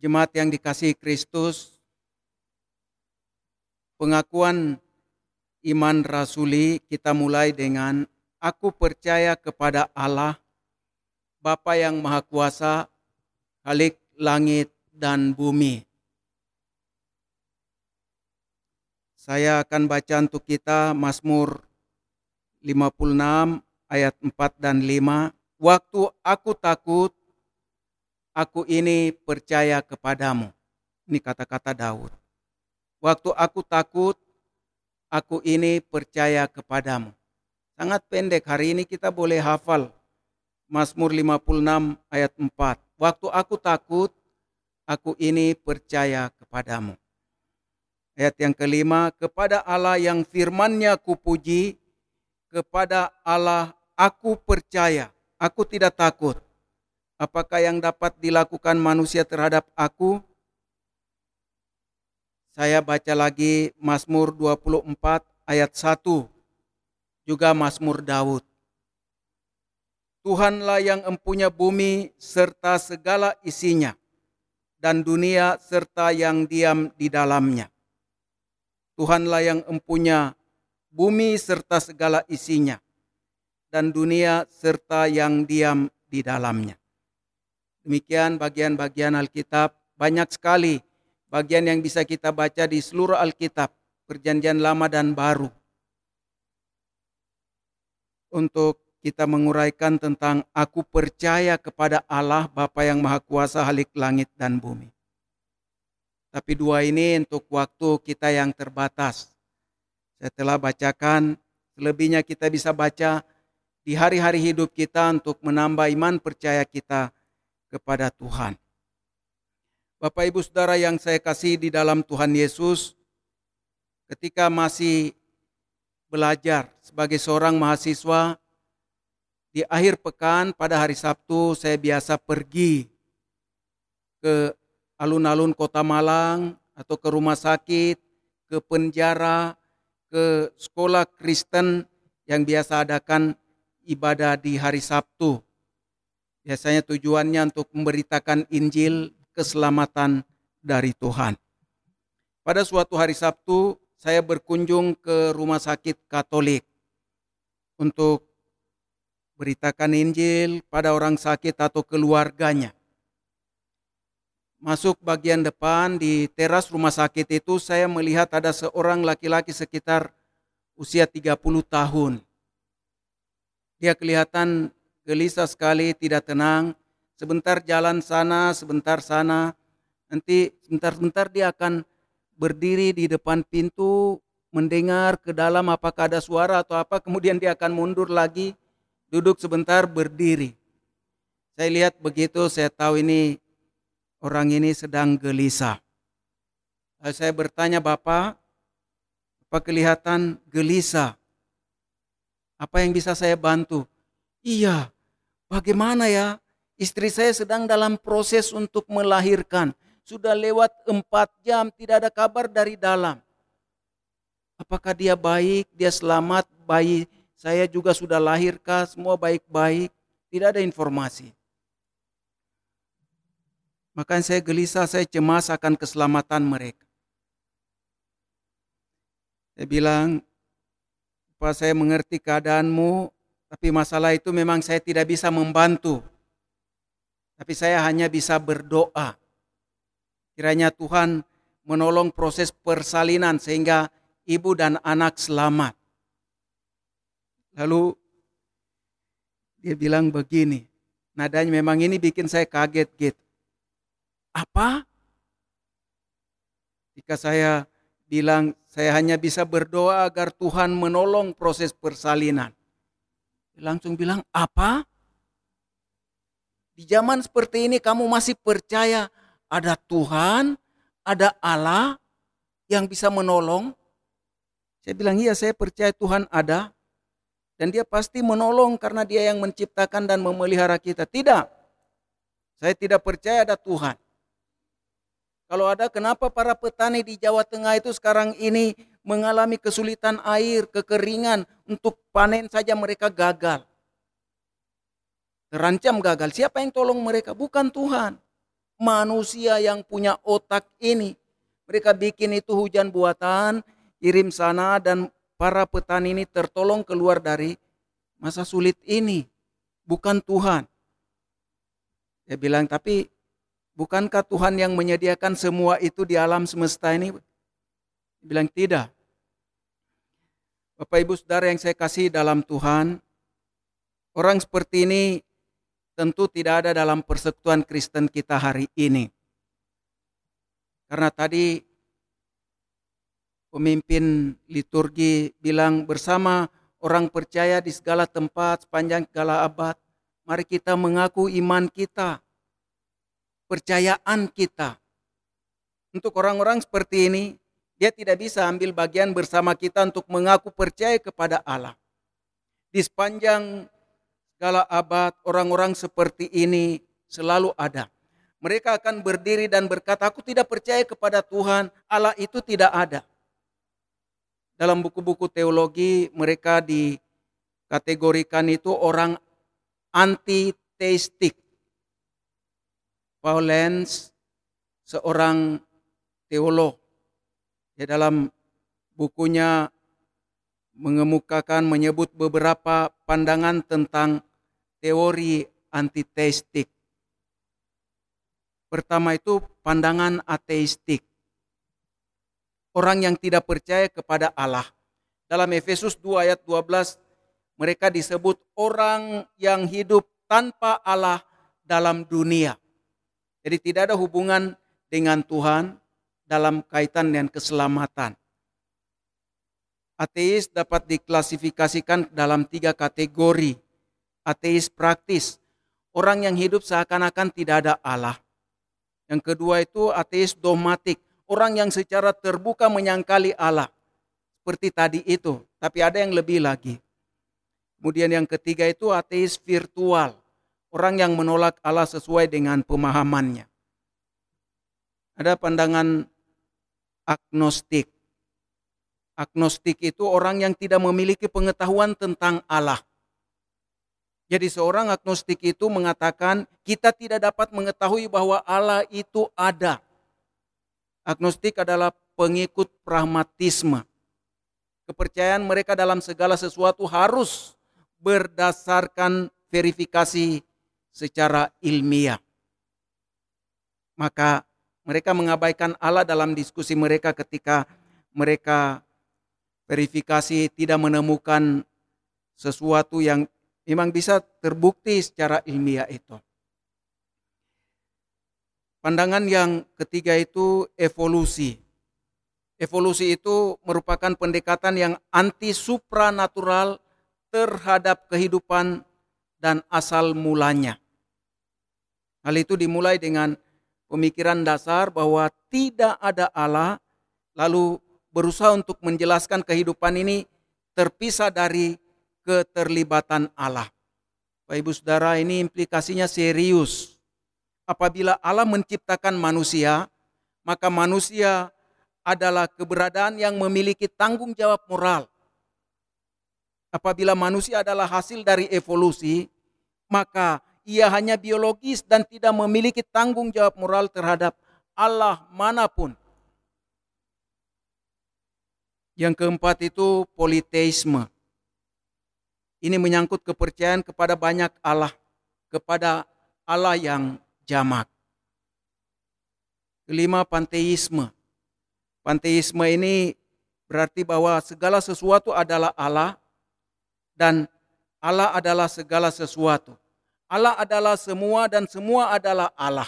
Jemaat yang dikasihi Kristus, pengakuan iman rasuli kita mulai dengan aku percaya kepada Allah, Bapa yang Maha Kuasa, Khalik langit dan bumi. Saya akan baca untuk kita Mazmur 56 ayat 4 dan 5. Waktu aku takut, aku ini percaya kepadamu. Ini kata-kata Daud. Waktu aku takut, aku ini percaya kepadamu. Sangat pendek, hari ini kita boleh hafal. Mazmur 56 ayat 4. Waktu aku takut, aku ini percaya kepadamu. Ayat yang kelima, kepada Allah yang firmannya kupuji, kepada Allah aku percaya Aku tidak takut. Apakah yang dapat dilakukan manusia terhadap aku? Saya baca lagi Mazmur 24 ayat 1. Juga Mazmur Daud. Tuhanlah yang empunya bumi serta segala isinya dan dunia serta yang diam di dalamnya. Tuhanlah yang empunya bumi serta segala isinya dan dunia serta yang diam di dalamnya. Demikian bagian-bagian Alkitab, banyak sekali bagian yang bisa kita baca di seluruh Alkitab, perjanjian lama dan baru. Untuk kita menguraikan tentang aku percaya kepada Allah Bapa yang Maha Kuasa halik langit dan bumi. Tapi dua ini untuk waktu kita yang terbatas. Saya telah bacakan, selebihnya kita bisa baca di hari-hari hidup kita untuk menambah iman percaya kita kepada Tuhan. Bapak Ibu Saudara yang saya kasih di dalam Tuhan Yesus, ketika masih belajar sebagai seorang mahasiswa, di akhir pekan pada hari Sabtu saya biasa pergi ke alun-alun kota Malang atau ke rumah sakit, ke penjara, ke sekolah Kristen yang biasa adakan ibadah di hari Sabtu. Biasanya tujuannya untuk memberitakan Injil keselamatan dari Tuhan. Pada suatu hari Sabtu, saya berkunjung ke rumah sakit Katolik untuk beritakan Injil pada orang sakit atau keluarganya. Masuk bagian depan di teras rumah sakit itu saya melihat ada seorang laki-laki sekitar usia 30 tahun. Dia kelihatan gelisah sekali, tidak tenang. Sebentar jalan sana, sebentar sana. Nanti sebentar-sebentar dia akan berdiri di depan pintu, mendengar ke dalam apakah ada suara atau apa, kemudian dia akan mundur lagi, duduk sebentar, berdiri. Saya lihat begitu, saya tahu ini orang ini sedang gelisah. Lalu saya bertanya, Bapak, apa kelihatan gelisah? Apa yang bisa saya bantu? Iya, bagaimana ya? Istri saya sedang dalam proses untuk melahirkan. Sudah lewat empat jam, tidak ada kabar dari dalam. Apakah dia baik, dia selamat, bayi saya juga sudah lahirkah, semua baik-baik. Tidak ada informasi. Maka saya gelisah, saya cemas akan keselamatan mereka. Saya bilang, Pak saya mengerti keadaanmu, tapi masalah itu memang saya tidak bisa membantu. Tapi saya hanya bisa berdoa. Kiranya Tuhan menolong proses persalinan sehingga ibu dan anak selamat. Lalu dia bilang begini, nadanya memang ini bikin saya kaget gitu. Apa? Jika saya bilang saya hanya bisa berdoa agar Tuhan menolong proses persalinan. Langsung bilang, apa? Di zaman seperti ini kamu masih percaya ada Tuhan, ada Allah yang bisa menolong? Saya bilang, iya saya percaya Tuhan ada. Dan dia pasti menolong karena dia yang menciptakan dan memelihara kita. Tidak. Saya tidak percaya ada Tuhan. Kalau ada kenapa para petani di Jawa Tengah itu sekarang ini mengalami kesulitan air, kekeringan, untuk panen saja mereka gagal. Terancam gagal. Siapa yang tolong mereka? Bukan Tuhan. manusia yang punya otak ini. Mereka bikin itu hujan buatan, kirim sana dan para petani ini tertolong keluar dari masa sulit ini. Bukan Tuhan. Dia bilang, tapi bukankah Tuhan yang menyediakan semua itu di alam semesta ini? Bilang, tidak. Bapak Ibu Saudara yang saya kasih dalam Tuhan, orang seperti ini tentu tidak ada dalam persekutuan Kristen kita hari ini. Karena tadi pemimpin liturgi bilang bersama orang percaya di segala tempat sepanjang segala abad, mari kita mengaku iman kita, percayaan kita. Untuk orang-orang seperti ini, dia tidak bisa ambil bagian bersama kita untuk mengaku percaya kepada Allah. Di sepanjang segala abad, orang-orang seperti ini selalu ada. Mereka akan berdiri dan berkata, "Aku tidak percaya kepada Tuhan, Allah itu tidak ada." Dalam buku-buku teologi, mereka dikategorikan itu orang anti-teistik. Paul Lenz, seorang teolog, di dalam bukunya mengemukakan menyebut beberapa pandangan tentang teori antiteistik. Pertama itu pandangan ateistik. Orang yang tidak percaya kepada Allah. Dalam Efesus 2 ayat 12 mereka disebut orang yang hidup tanpa Allah dalam dunia. Jadi tidak ada hubungan dengan Tuhan dalam kaitan dengan keselamatan. Ateis dapat diklasifikasikan dalam tiga kategori. Ateis praktis, orang yang hidup seakan-akan tidak ada Allah. Yang kedua itu ateis dogmatik, orang yang secara terbuka menyangkali Allah. Seperti tadi itu, tapi ada yang lebih lagi. Kemudian yang ketiga itu ateis virtual, orang yang menolak Allah sesuai dengan pemahamannya. Ada pandangan agnostik. Agnostik itu orang yang tidak memiliki pengetahuan tentang Allah. Jadi seorang agnostik itu mengatakan kita tidak dapat mengetahui bahwa Allah itu ada. Agnostik adalah pengikut pragmatisme. Kepercayaan mereka dalam segala sesuatu harus berdasarkan verifikasi secara ilmiah. Maka mereka mengabaikan Allah dalam diskusi mereka ketika mereka verifikasi tidak menemukan sesuatu yang memang bisa terbukti secara ilmiah itu. Pandangan yang ketiga itu evolusi. Evolusi itu merupakan pendekatan yang anti supranatural terhadap kehidupan dan asal mulanya. Hal itu dimulai dengan pemikiran dasar bahwa tidak ada Allah, lalu berusaha untuk menjelaskan kehidupan ini terpisah dari keterlibatan Allah. Bapak Ibu Saudara, ini implikasinya serius. Apabila Allah menciptakan manusia, maka manusia adalah keberadaan yang memiliki tanggung jawab moral. Apabila manusia adalah hasil dari evolusi, maka ia hanya biologis dan tidak memiliki tanggung jawab moral terhadap Allah mana pun. Yang keempat itu politeisme. Ini menyangkut kepercayaan kepada banyak Allah, kepada Allah yang jamak. Kelima, panteisme. Panteisme ini berarti bahwa segala sesuatu adalah Allah dan Allah adalah segala sesuatu. Allah adalah semua dan semua adalah Allah.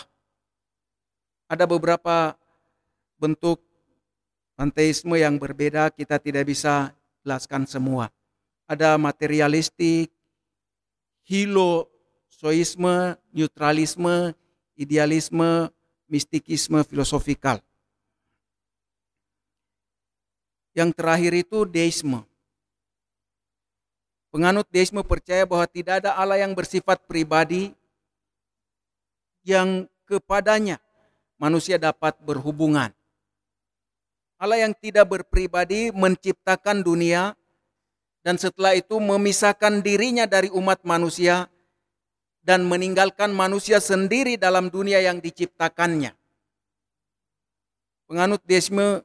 Ada beberapa bentuk panteisme yang berbeda, kita tidak bisa jelaskan semua ada materialistik, hilosoisme, neutralisme, idealisme, mistikisme filosofikal. Yang terakhir itu deisme. Penganut deisme percaya bahwa tidak ada Allah yang bersifat pribadi yang kepadanya manusia dapat berhubungan. Allah yang tidak berpribadi menciptakan dunia dan setelah itu memisahkan dirinya dari umat manusia dan meninggalkan manusia sendiri dalam dunia yang diciptakannya. Penganut deisme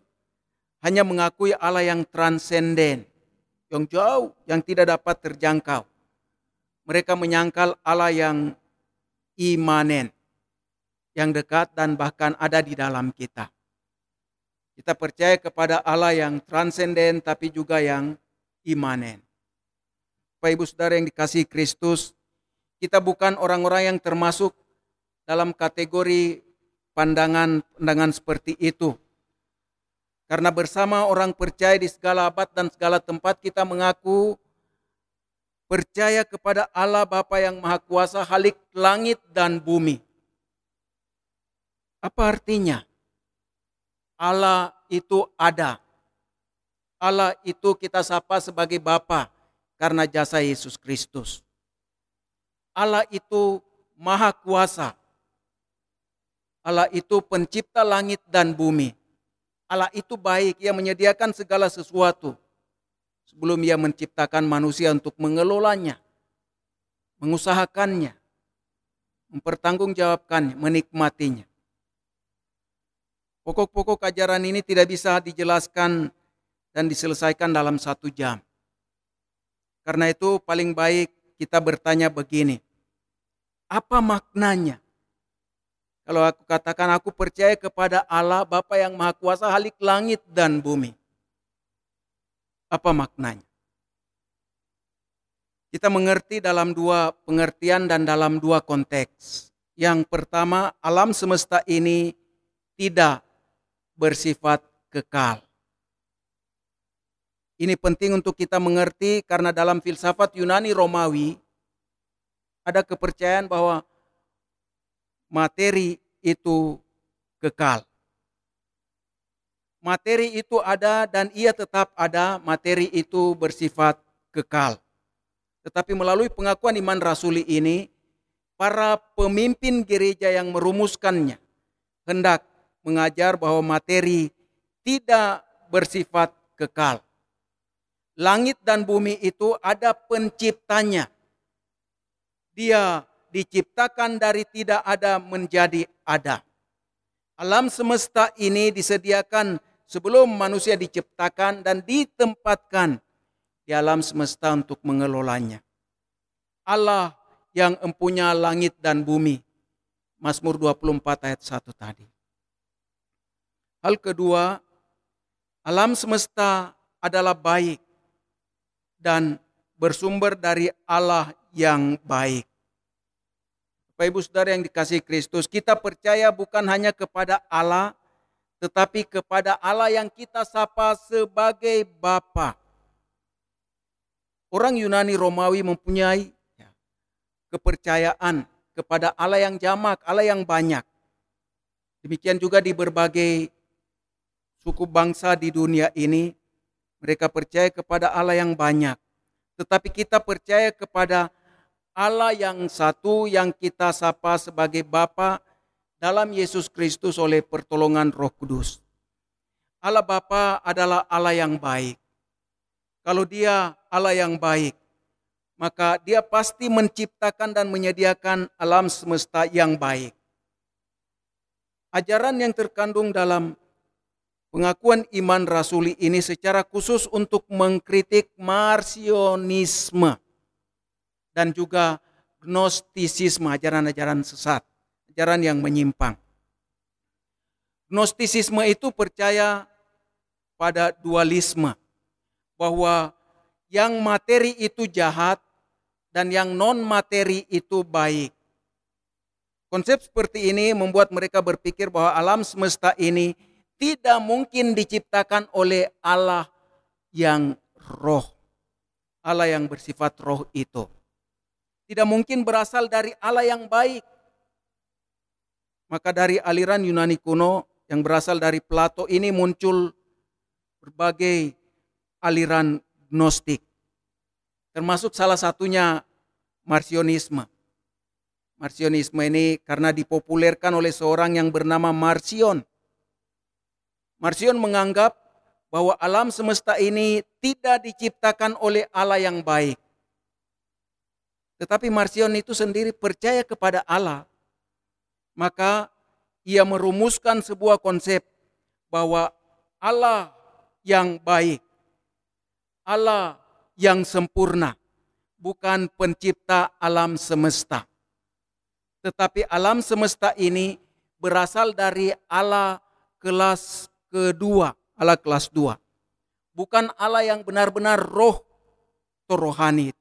hanya mengakui Allah yang transenden, yang jauh, yang tidak dapat terjangkau. Mereka menyangkal Allah yang imanen, yang dekat dan bahkan ada di dalam kita. Kita percaya kepada Allah yang transenden tapi juga yang imanen. Bapak Ibu Saudara yang dikasih Kristus, kita bukan orang-orang yang termasuk dalam kategori pandangan-pandangan seperti itu. Karena bersama orang percaya di segala abad dan segala tempat kita mengaku percaya kepada Allah Bapa yang Maha Kuasa halik langit dan bumi. Apa artinya? Allah itu ada. Allah itu kita sapa sebagai Bapa karena jasa Yesus Kristus. Allah itu maha kuasa. Allah itu pencipta langit dan bumi. Allah itu baik, ia menyediakan segala sesuatu sebelum ia menciptakan manusia untuk mengelolanya, mengusahakannya, mempertanggungjawabkannya, menikmatinya. Pokok-pokok ajaran ini tidak bisa dijelaskan dan diselesaikan dalam satu jam. Karena itu paling baik kita bertanya begini, apa maknanya? Kalau aku katakan aku percaya kepada Allah Bapa yang Maha Kuasa halik langit dan bumi. Apa maknanya? Kita mengerti dalam dua pengertian dan dalam dua konteks. Yang pertama, alam semesta ini tidak bersifat kekal. Ini penting untuk kita mengerti karena dalam filsafat Yunani Romawi ada kepercayaan bahwa materi itu kekal. Materi itu ada dan ia tetap ada, materi itu bersifat kekal. Tetapi melalui pengakuan iman rasuli ini, para pemimpin gereja yang merumuskannya hendak mengajar bahwa materi tidak bersifat kekal. Langit dan bumi itu ada penciptanya dia diciptakan dari tidak ada menjadi ada. Alam semesta ini disediakan sebelum manusia diciptakan dan ditempatkan di alam semesta untuk mengelolanya. Allah yang empunya langit dan bumi. Mazmur 24 ayat 1 tadi. Hal kedua, alam semesta adalah baik dan bersumber dari Allah yang baik. Bapak Ibu Saudara yang dikasih Kristus, kita percaya bukan hanya kepada Allah, tetapi kepada Allah yang kita sapa sebagai Bapa. Orang Yunani Romawi mempunyai ya, kepercayaan kepada Allah yang jamak, Allah yang banyak. Demikian juga di berbagai suku bangsa di dunia ini, mereka percaya kepada Allah yang banyak. Tetapi kita percaya kepada yang satu yang kita sapa sebagai Bapa dalam Yesus Kristus oleh pertolongan Roh Kudus. Allah Bapa adalah Allah yang baik. Kalau Dia Allah yang baik, maka Dia pasti menciptakan dan menyediakan alam semesta yang baik. Ajaran yang terkandung dalam pengakuan iman rasuli ini secara khusus untuk mengkritik marsionisme dan juga gnostisisme, ajaran-ajaran sesat, ajaran yang menyimpang. Gnostisisme itu percaya pada dualisme, bahwa yang materi itu jahat dan yang non materi itu baik. Konsep seperti ini membuat mereka berpikir bahwa alam semesta ini tidak mungkin diciptakan oleh Allah yang roh. Allah yang bersifat roh itu tidak mungkin berasal dari Allah yang baik. Maka dari aliran Yunani kuno yang berasal dari Plato ini muncul berbagai aliran gnostik. Termasuk salah satunya Marsionisme. Marsionisme ini karena dipopulerkan oleh seorang yang bernama Marsion. Marsion menganggap bahwa alam semesta ini tidak diciptakan oleh Allah yang baik Tetapi Marcion itu sendiri percaya kepada Allah. Maka ia merumuskan sebuah konsep bahwa Allah yang baik, Allah yang sempurna, bukan pencipta alam semesta. Tetapi alam semesta ini berasal dari Allah kelas kedua, Allah kelas dua. Bukan Allah yang benar-benar roh rohani.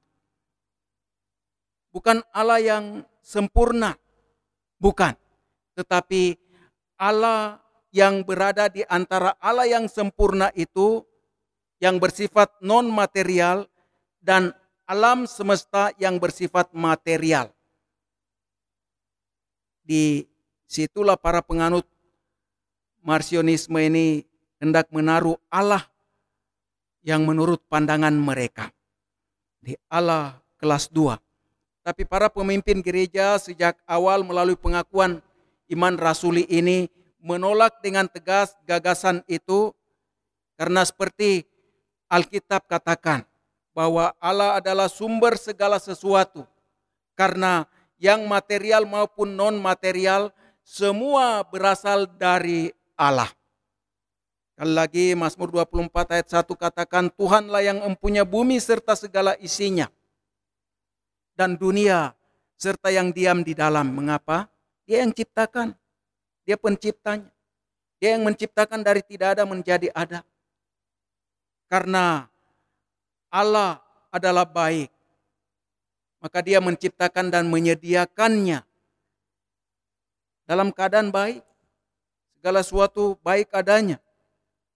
Bukan Allah yang sempurna, bukan. Tetapi Allah yang berada di antara Allah yang sempurna itu yang bersifat non material dan alam semesta yang bersifat material. Di situlah para penganut Marsionisme ini hendak menaruh Allah yang menurut pandangan mereka. Di Allah kelas 2. Tapi para pemimpin gereja sejak awal melalui pengakuan iman rasuli ini menolak dengan tegas gagasan itu karena seperti Alkitab katakan bahwa Allah adalah sumber segala sesuatu. Karena yang material maupun non material semua berasal dari Allah. Sekali lagi Mazmur 24 ayat 1 katakan Tuhanlah yang empunya bumi serta segala isinya. Dan dunia serta yang diam di dalam. Mengapa? Dia yang ciptakan. Dia penciptanya. Dia yang menciptakan dari tidak ada menjadi ada. Karena Allah adalah baik. Maka dia menciptakan dan menyediakannya dalam keadaan baik segala sesuatu baik adanya.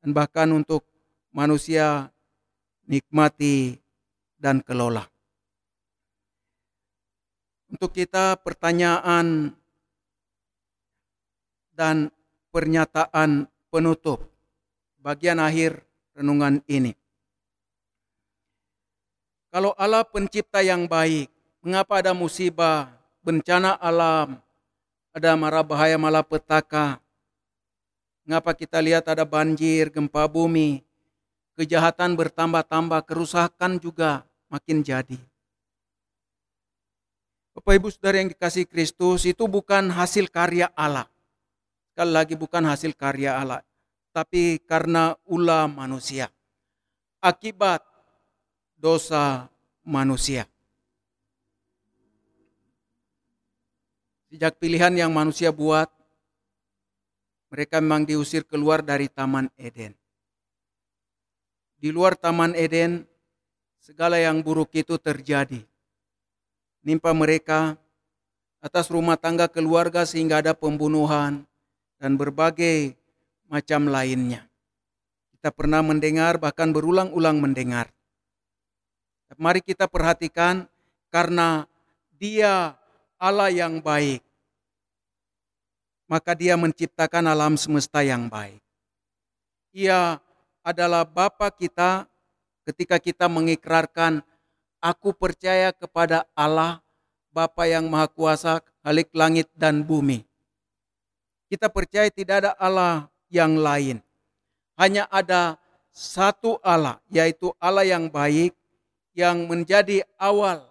Dan bahkan untuk manusia nikmati dan kelola. Untuk kita pertanyaan dan pernyataan penutup bagian akhir renungan ini. Kalau Allah pencipta yang baik, mengapa ada musibah, bencana alam, ada marah bahaya malapetaka, Mengapa kita lihat ada banjir, gempa bumi, kejahatan bertambah-tambah, kerusakan juga makin jadi. Bapak Ibu Saudara yang dikasih Kristus itu bukan hasil karya Allah. Sekali lagi bukan hasil karya Allah, tapi karena ulah manusia. Akibat dosa manusia. Sejak pilihan yang manusia buat, mereka memang diusir keluar dari Taman Eden. Di luar Taman Eden, segala yang buruk itu terjadi. Nimpa mereka atas rumah tangga keluarga sehingga ada pembunuhan dan berbagai macam lainnya. Kita pernah mendengar bahkan berulang-ulang mendengar. Mari kita perhatikan karena dia Allah yang baik maka dia menciptakan alam semesta yang baik. Ia adalah Bapa kita ketika kita mengikrarkan aku percaya kepada Allah Bapa yang Maha Kuasa halik langit dan bumi. Kita percaya tidak ada Allah yang lain. Hanya ada satu Allah, yaitu Allah yang baik yang menjadi awal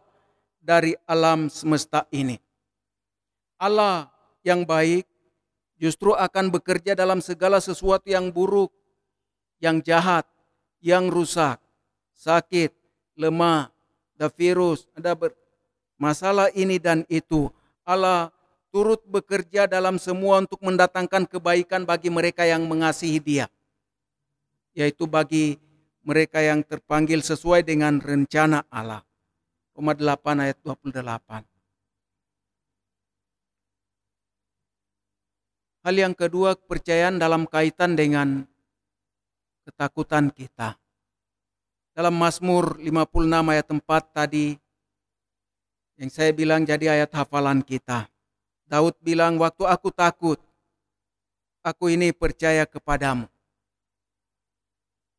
dari alam semesta ini. Allah yang baik justru akan bekerja dalam segala sesuatu yang buruk, yang jahat, yang rusak, sakit, lemah, ada virus, ada masalah ini dan itu. Allah turut bekerja dalam semua untuk mendatangkan kebaikan bagi mereka yang mengasihi Dia, yaitu bagi mereka yang terpanggil sesuai dengan rencana Allah. Roma 8 ayat 28. Hal yang kedua, kepercayaan dalam kaitan dengan ketakutan kita. Dalam Mazmur 56 ayat 4 tadi, yang saya bilang jadi ayat hafalan kita. Daud bilang, waktu aku takut, aku ini percaya kepadamu.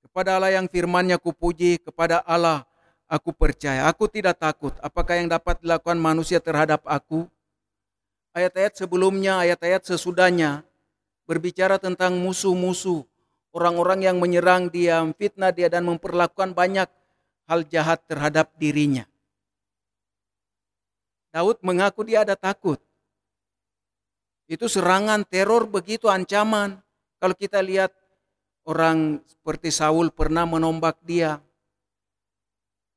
Kepada Allah yang firmannya kupuji, kepada Allah aku percaya. Aku tidak takut. Apakah yang dapat dilakukan manusia terhadap aku? ayat-ayat sebelumnya, ayat-ayat sesudahnya berbicara tentang musuh-musuh, orang-orang yang menyerang dia, fitnah dia dan memperlakukan banyak hal jahat terhadap dirinya. Daud mengaku dia ada takut. Itu serangan teror begitu ancaman. Kalau kita lihat orang seperti Saul pernah menombak dia.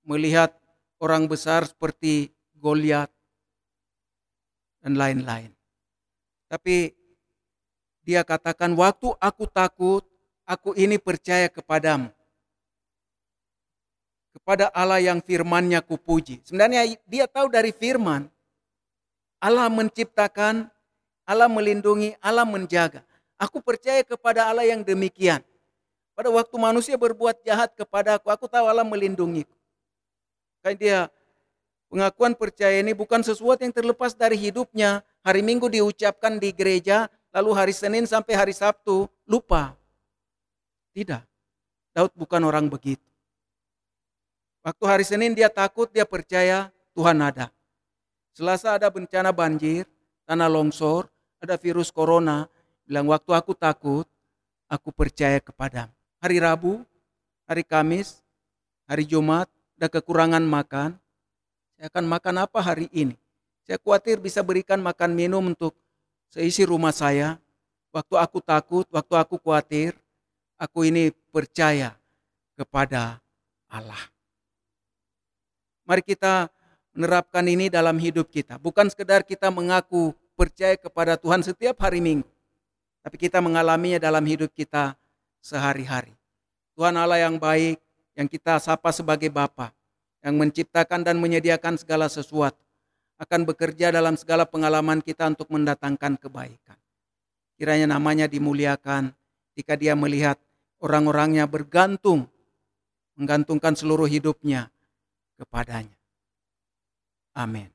Melihat orang besar seperti Goliat dan lain-lain. Tapi dia katakan waktu aku takut, aku ini percaya kepadamu. Kepada Allah yang firmannya kupuji. Sebenarnya dia tahu dari firman. Allah menciptakan, Allah melindungi, Allah menjaga. Aku percaya kepada Allah yang demikian. Pada waktu manusia berbuat jahat kepada aku, aku tahu Allah melindungiku. Kayak dia pengakuan percaya ini bukan sesuatu yang terlepas dari hidupnya. Hari Minggu diucapkan di gereja, lalu hari Senin sampai hari Sabtu lupa. Tidak. Daud bukan orang begitu. Waktu hari Senin dia takut, dia percaya Tuhan ada. Selasa ada bencana banjir, tanah longsor, ada virus corona. Bilang waktu aku takut, aku percaya kepadamu hari Rabu, hari Kamis, hari Jumat, ada kekurangan makan, saya akan makan apa hari ini? Saya khawatir bisa berikan makan minum untuk seisi rumah saya. Waktu aku takut, waktu aku khawatir, aku ini percaya kepada Allah. Mari kita menerapkan ini dalam hidup kita. Bukan sekedar kita mengaku percaya kepada Tuhan setiap hari Minggu. Tapi kita mengalaminya dalam hidup kita sehari-hari. Tuhan Allah yang baik, yang kita sapa sebagai Bapa, yang menciptakan dan menyediakan segala sesuatu, akan bekerja dalam segala pengalaman kita untuk mendatangkan kebaikan. Kiranya namanya dimuliakan jika dia melihat orang-orangnya bergantung, menggantungkan seluruh hidupnya kepadanya. Amin.